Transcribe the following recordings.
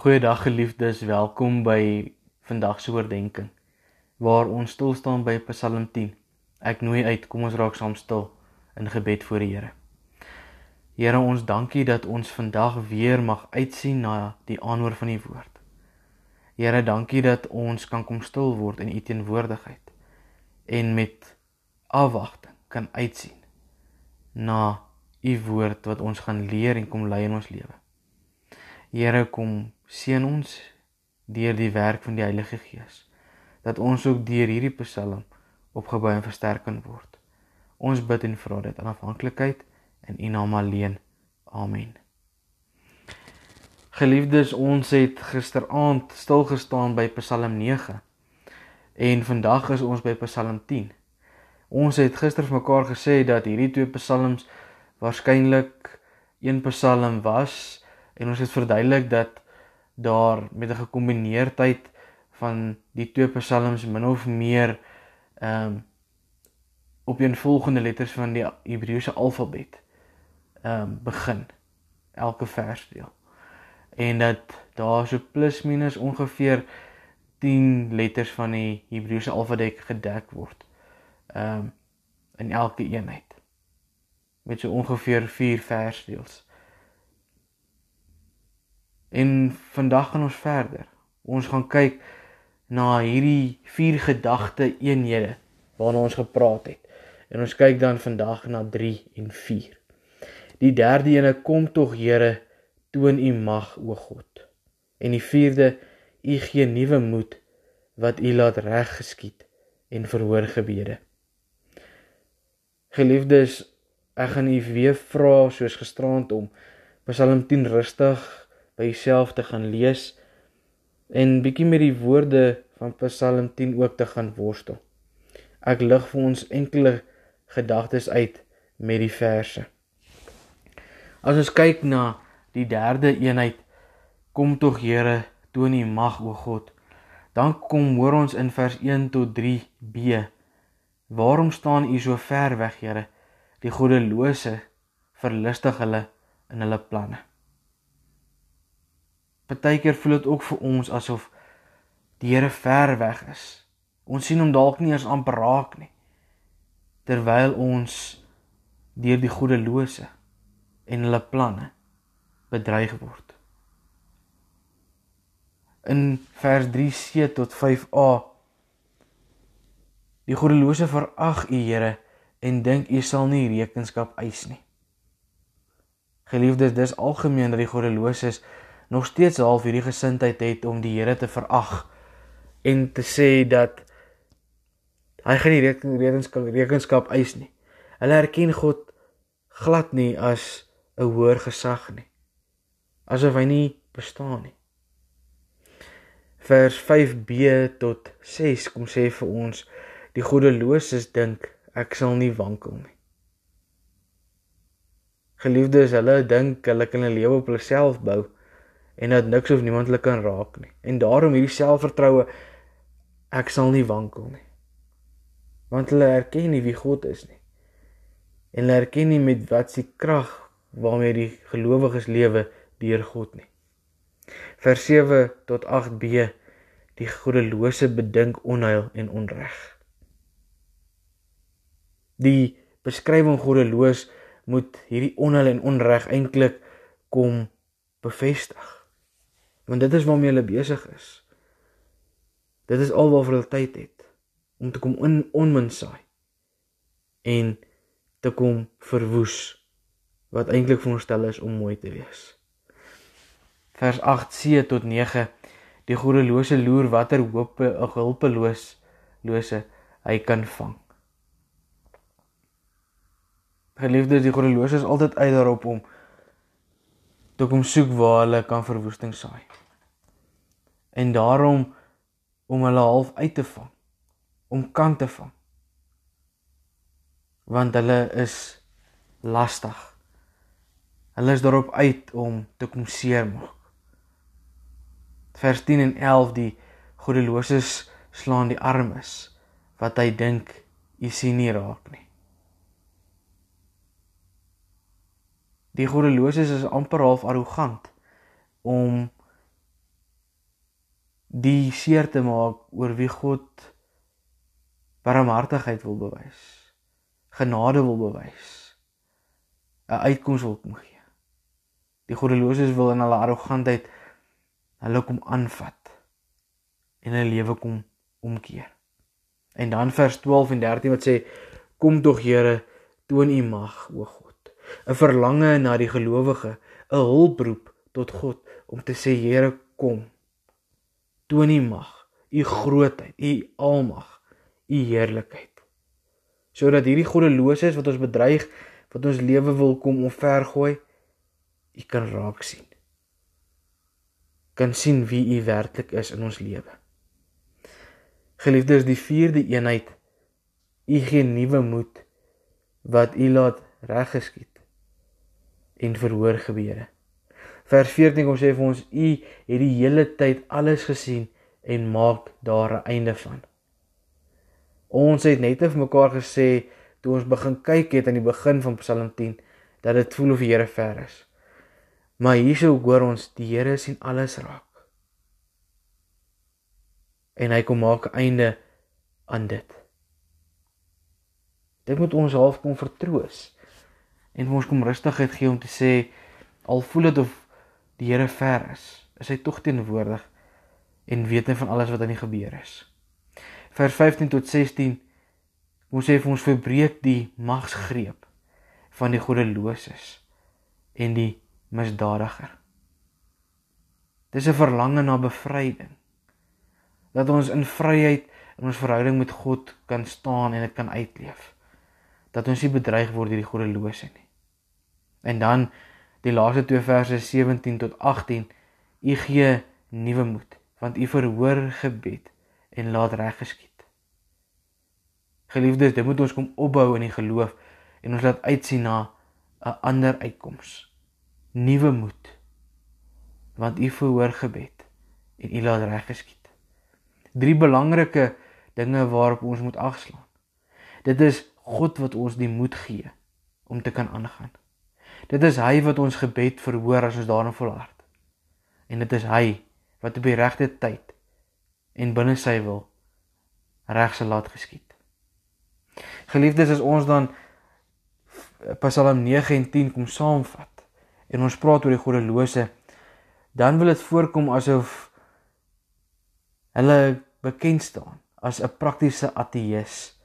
Goeiedag geliefdes, welkom by vandag se oordeenking waar ons stil staan by Psalm 10. Ek nooi uit, kom ons raak saam stil in gebed voor die Here. Here, ons dankie dat ons vandag weer mag uitsien na die aanhoor van die woord. Here, dankie dat ons kan kom stil word in U teenwoordigheid en met afwagting kan uitsien na U woord wat ons gaan leer en kom lei in ons lewe. Here kom seën ons deur die werk van die Heilige Gees dat ons ook deur hierdie Psalm opgebou en versterk kan word. Ons bid en vra dit in afhanklikheid in U naam alleen. Amen. Geliefdes, ons het gisteraand stil gestaan by Psalm 9 en vandag is ons by Psalm 10. Ons het gister vir mekaar gesê dat hierdie twee psalms waarskynlik een psalm was en ons het verduidelik dat daar met 'n gekombineerdheid van die twee psalms min of meer ehm um, op een volgende letters van die Hebreëse alfabet ehm um, begin elke versdeel en dat daar so plus minus ongeveer 10 letters van die Hebreëse alfabet gedek word ehm um, in elke eenheid met so ongeveer 4 versdeels. En vandag gaan ons verder. Ons gaan kyk na hierdie vier gedagte eenhede waarna ons gepraat het. En ons kyk dan vandag na 3 en 4. Die derde ene kom tog Here, toon U mag o God. En die vierde, U gee nuwe moed wat U laat reg geskied en verhoor gebede. Geliefdes, ek gaan U weer vra soos gisterand om Psalm 10 rustig by jouself te gaan lees en bietjie met die woorde van Psalm 10 ook te gaan worstel. Ek lig vir ons enkele gedagtes uit met die verse. As ons kyk na die derde eenheid, kom tog Here, toon U mag o God. Dan kom hoor ons in vers 1 tot 3b. Waarom staan U so ver weg, Here? Die goddelose verlustig hulle in hulle planne. Partykeer voel dit ook vir ons asof die Here ver weg is. Ons sien hom dalk nie eens amper raak nie. Terwyl ons deur die goddelose en hulle planne bedreig word. In vers 3c tot 5a Die goddelose verag U Here en dink U sal nie rekenskap eis nie. Geliefdes, dis algemeen dat die goddeloses nog steeds half hierdie gesindheid het om die Here te verag en te sê dat hy gaan nie rekenskap rekenskap eis nie. Hulle erken God glad nie as 'n hoër gesag nie. Asof hy nie bestaan nie. Vers 5b tot 6 kom sê vir ons die goddeloses dink ek sal nie wankel nie. Geliefdes, hulle dink hulle kan 'n lewe op hulle self bou en dat niks of niemand hulle kan raak nie. En daarom hierdie selfvertroue ek sal nie wankel nie. Want hulle erken nie wie God is nie. En hulle erken nie met wat se krag waarmee die gelowiges lewe deur God nie. Vers 7 tot 8b die goddelose bedink onheil en onreg. Die beskrywing goddeloos moet hierdie onheil en onreg eintlik kom bevestig want dit is waarmee hulle besig is. Dit is alwaarvoor hulle tyd het om te kom in onmin saai en te kom verwoes wat eintlik veronderstel is om mooi te wees. Vers 8c tot 9 Die goddelose loer watter hoop 'n hulpeloos lose hy kan vang. Geliefdes, die goddelose is altyd uit daarop om te kom soek waar hulle kan verwoesting saai. En daarom om hulle half uit te vang om kant te vang. Want hulle is lastig. Hulle is daarop uit om te kom seermaak. Vers 10 en 11 die goddeloses slaan die armes wat hy dink u sien nie raak nie die goddeloses is amper half arrogant om die seer te maak oor wie God barmhartigheid wil bewys. Genade wil bewys. 'n Uitkoms wil kom gee. Die goddeloses wil in hulle arrogantheid hulle kom aanvat en hulle lewe kom omkeer. En dan vers 12 en 13 wat sê kom tog Here toon u mag o God 'n verlange na die gelowige 'n hulproep tot God om te sê Here kom. Toon u mag u grootheid u almag u heerlikheid. Sodat hierdie goddeloses wat ons bedreig wat ons lewe wil kom omvergooi u kan raak sien. Kan sien wie u werklik is in ons lewe. Geliefdes, die vierde eenheid, u gee nuwe moed wat u laat reggeskied en verhoor gebede. Vers 14 kom sê vir ons u het die hele tyd alles gesien en maak daar 'n einde van. Ons het net vir mekaar gesê toe ons begin kyk het aan die begin van Psalm 10 dat dit voel of die Here ver is. Maar hierso hoor ons die Here sien alles raak en hy kom maak 'n einde aan dit. Dit moet ons half kom vertroos en ons kom rustigheid gee om te sê al voel dit of die Here ver is, is hy tog teenwoordig en weet net van alles wat aan die gebeur is. Vers 15 tot 16 moet sê vir ons verbreek die magsgreep van die goddeloses en die misdadiger. Dis 'n verlange na bevryding dat ons in vryheid in ons verhouding met God kan staan en dit kan uitleef. Dat ons nie bedreig word deur die goddelose nie. En dan die laaste twee verse 17 tot 18, u gee nuwe moed, want u verhoor gebed en laat reg geskied. Geliefdes, dit moet ons kom opbou in die geloof en ons laat uitsien na 'n ander uitkoms. Nuwe moed. Want u verhoor gebed en u laat reg geskied drie belangrike dinge waarop ons moet agslaan. Dit is God wat ons die moed gee om te kan aangaan. Dit is hy wat ons gebed verhoor as ons daarin volhard. En dit is hy wat op die regte tyd en binne sy wil reg sal laat geskied. Geliefdes, as ons dan Psalm 9 en 10 kom saamvat en ons praat oor die goddelose, dan wil dit voorkom asof hulle bekend staan as 'n praktiese ateïs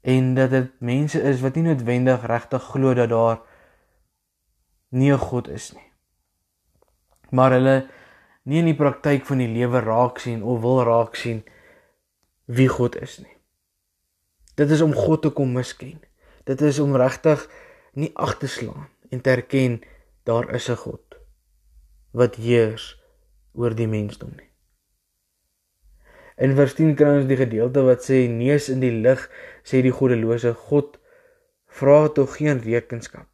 en dat dit mense is wat nie noodwendig regtig glo dat daar nie 'n God is nie. Maar hulle nie in die praktyk van die lewe raak sien of wil raak sien wie God is nie. Dit is om God te kom misken. Dit is om regtig nie ag te slaan en te erken daar is 'n God wat heers oor die mensdom nie. In vers 10 kry ons die gedeelte wat sê neus in die lig sê die goddelose God vra tog geen rekenskap.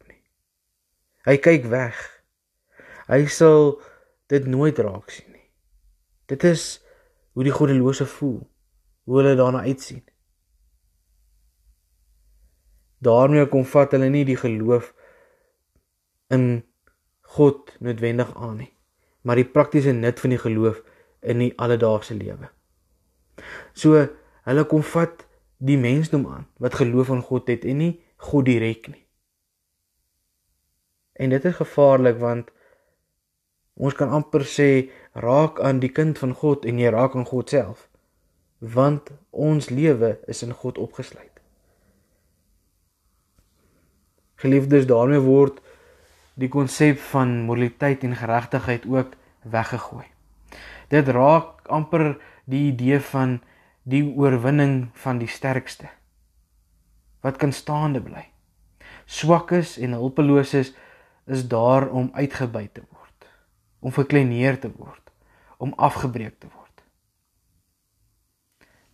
Hy kyk weg. Hy sal dit nooit raak sien nie. Dit is hoe die goddelose voel, hoe hulle daarna uitsien. Daarmee kom vat hulle nie die geloof in God noodwendig aan nie, maar die praktiese nut van die geloof in die alledaagse lewe. So hulle kom vat die mensdom aan wat geloof in God het en nie God direk nie. En dit is gevaarlik want ons kan amper sê raak aan die kind van God en jy raak aan God self want ons lewe is in God opgesluit. Geliefdes, daarmee word die konsep van moraliteit en geregtigheid ook weggegooi. Dit raak amper die idee van die oorwinning van die sterkste wat kan staande bly. Swakkes en hulpeloses is daar om uitgebuit te word, om verkleineer te word, om afgebreek te word.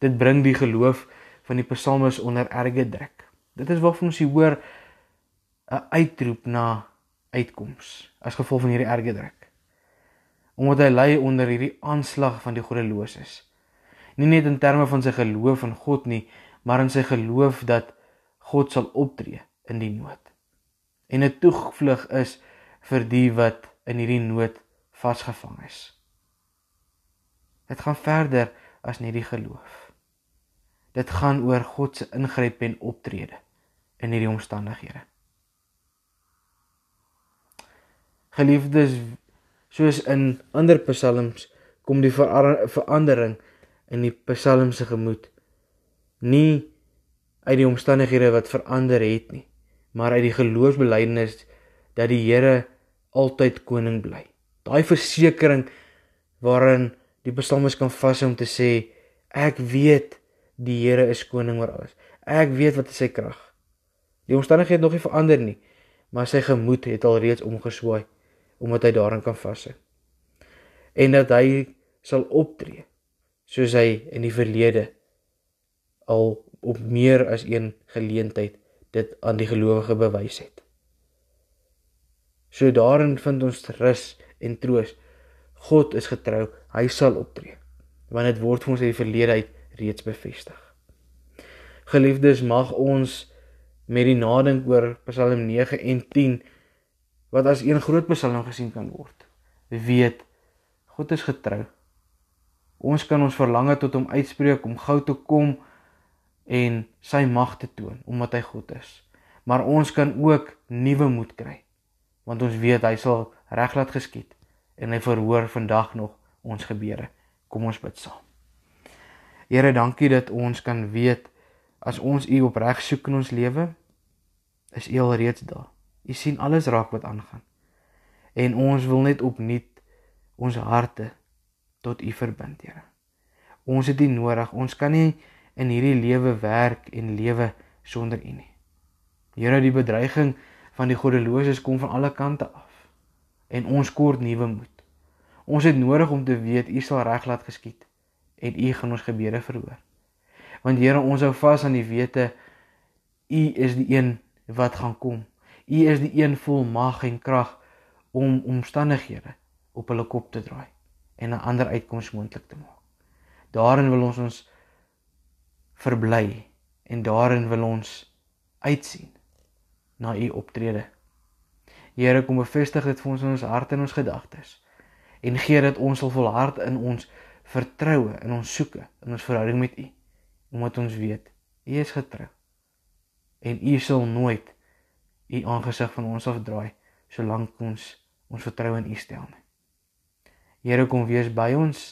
Dit bring die geloof van die psalmes onder erge druk. Dit is waarvan ons hoor 'n uitroep na uitkoms as gevolg van hierdie erge druk omdat hy ly onder hierdie aanslag van die goddeloses. Nie net in terme van sy geloof in God nie, maar in sy geloof dat God sal optree in die nood. En 'n toevlug is vir die wat in hierdie nood vasgevang is. Dit gaan verder as net die geloof. Dit gaan oor God se ingryp en optrede in hierdie omstandighede. Geliefdes, soos in ander psalms kom die verandering in die psalm se gemoed nie uit die omstandighede wat verander het nie, maar uit die geloofsbelijdenis dat die Here altyd koning bly. Daai versekering waarin die psalmis kan vashou om te sê ek weet die Here is koning oor alles. Ek weet wat is sy krag. Die omstandighede het nog nie verander nie, maar sy gemoed het al reeds omgeswaai omdat hy daarin kan vashou. En dat hy sal optree soos hy in die verlede al op meer as een geleentheid dit aan die gelowige bewys het. So daarin vind ons rus en troos. God is getrou, hy sal optree. Want dit word vir ons uit die verlede uit reeds bevestig. Geliefdes, mag ons met die nadink oor Psalm 9 en 10 wat as een groot psalm gesien kan word. Weet God is getrou. Ons kan ons verlange tot hom uitspreek om gou te kom en sy mag te toon omdat hy God is. Maar ons kan ook nuwe moed kry want ons weet hy sal reg laat geskied en hy verhoor vandag nog ons gebede. Kom ons bid saam. Here, dankie dat ons kan weet as ons U opreg soek in ons lewe, is U alreeds daar. U sien alles raak wat aangaan. En ons wil net opnuut ons harte tot U verbind, Here. Ons het U nodig. Ons kan nie in hierdie lewe werk en lewe sonder U nie. Here, die bedreiging van die goddeloses kom van alle kante af. En ons kort nuwe moed. Ons het nodig om te weet U sal reg laat geskied en U gaan ons gebede verhoor. Want Here, ons hou vas aan die wete U is die een wat gaan kom. U is die een vol mag en krag om omstandighede op hulle kop te draai en 'n ander uitkoms moontlik te maak. Daarin wil ons ons verbly en daarin wil ons uitsien na u optrede. Here kom bevestig dit vir ons in ons harte en ons gedagtes en gee dat ons sal volhard in ons vertroue in ons soeke in ons verhouding met u omdat ons weet u is getrou en u sal nooit u aangesig van ons afdraai solank ons ons vertroue in u stel nie. Here kom wees by ons.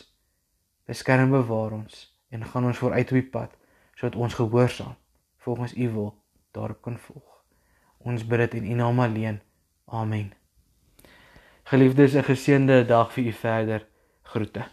Beskerm bewaar ons en gaan ons vooruit op die pad sodat ons gehoorsaam volgens u wil daarop kan volg. Ons bid dit in u naam alleen. Amen. Geliefdes, 'n geseënde dag vir u verder. Groete.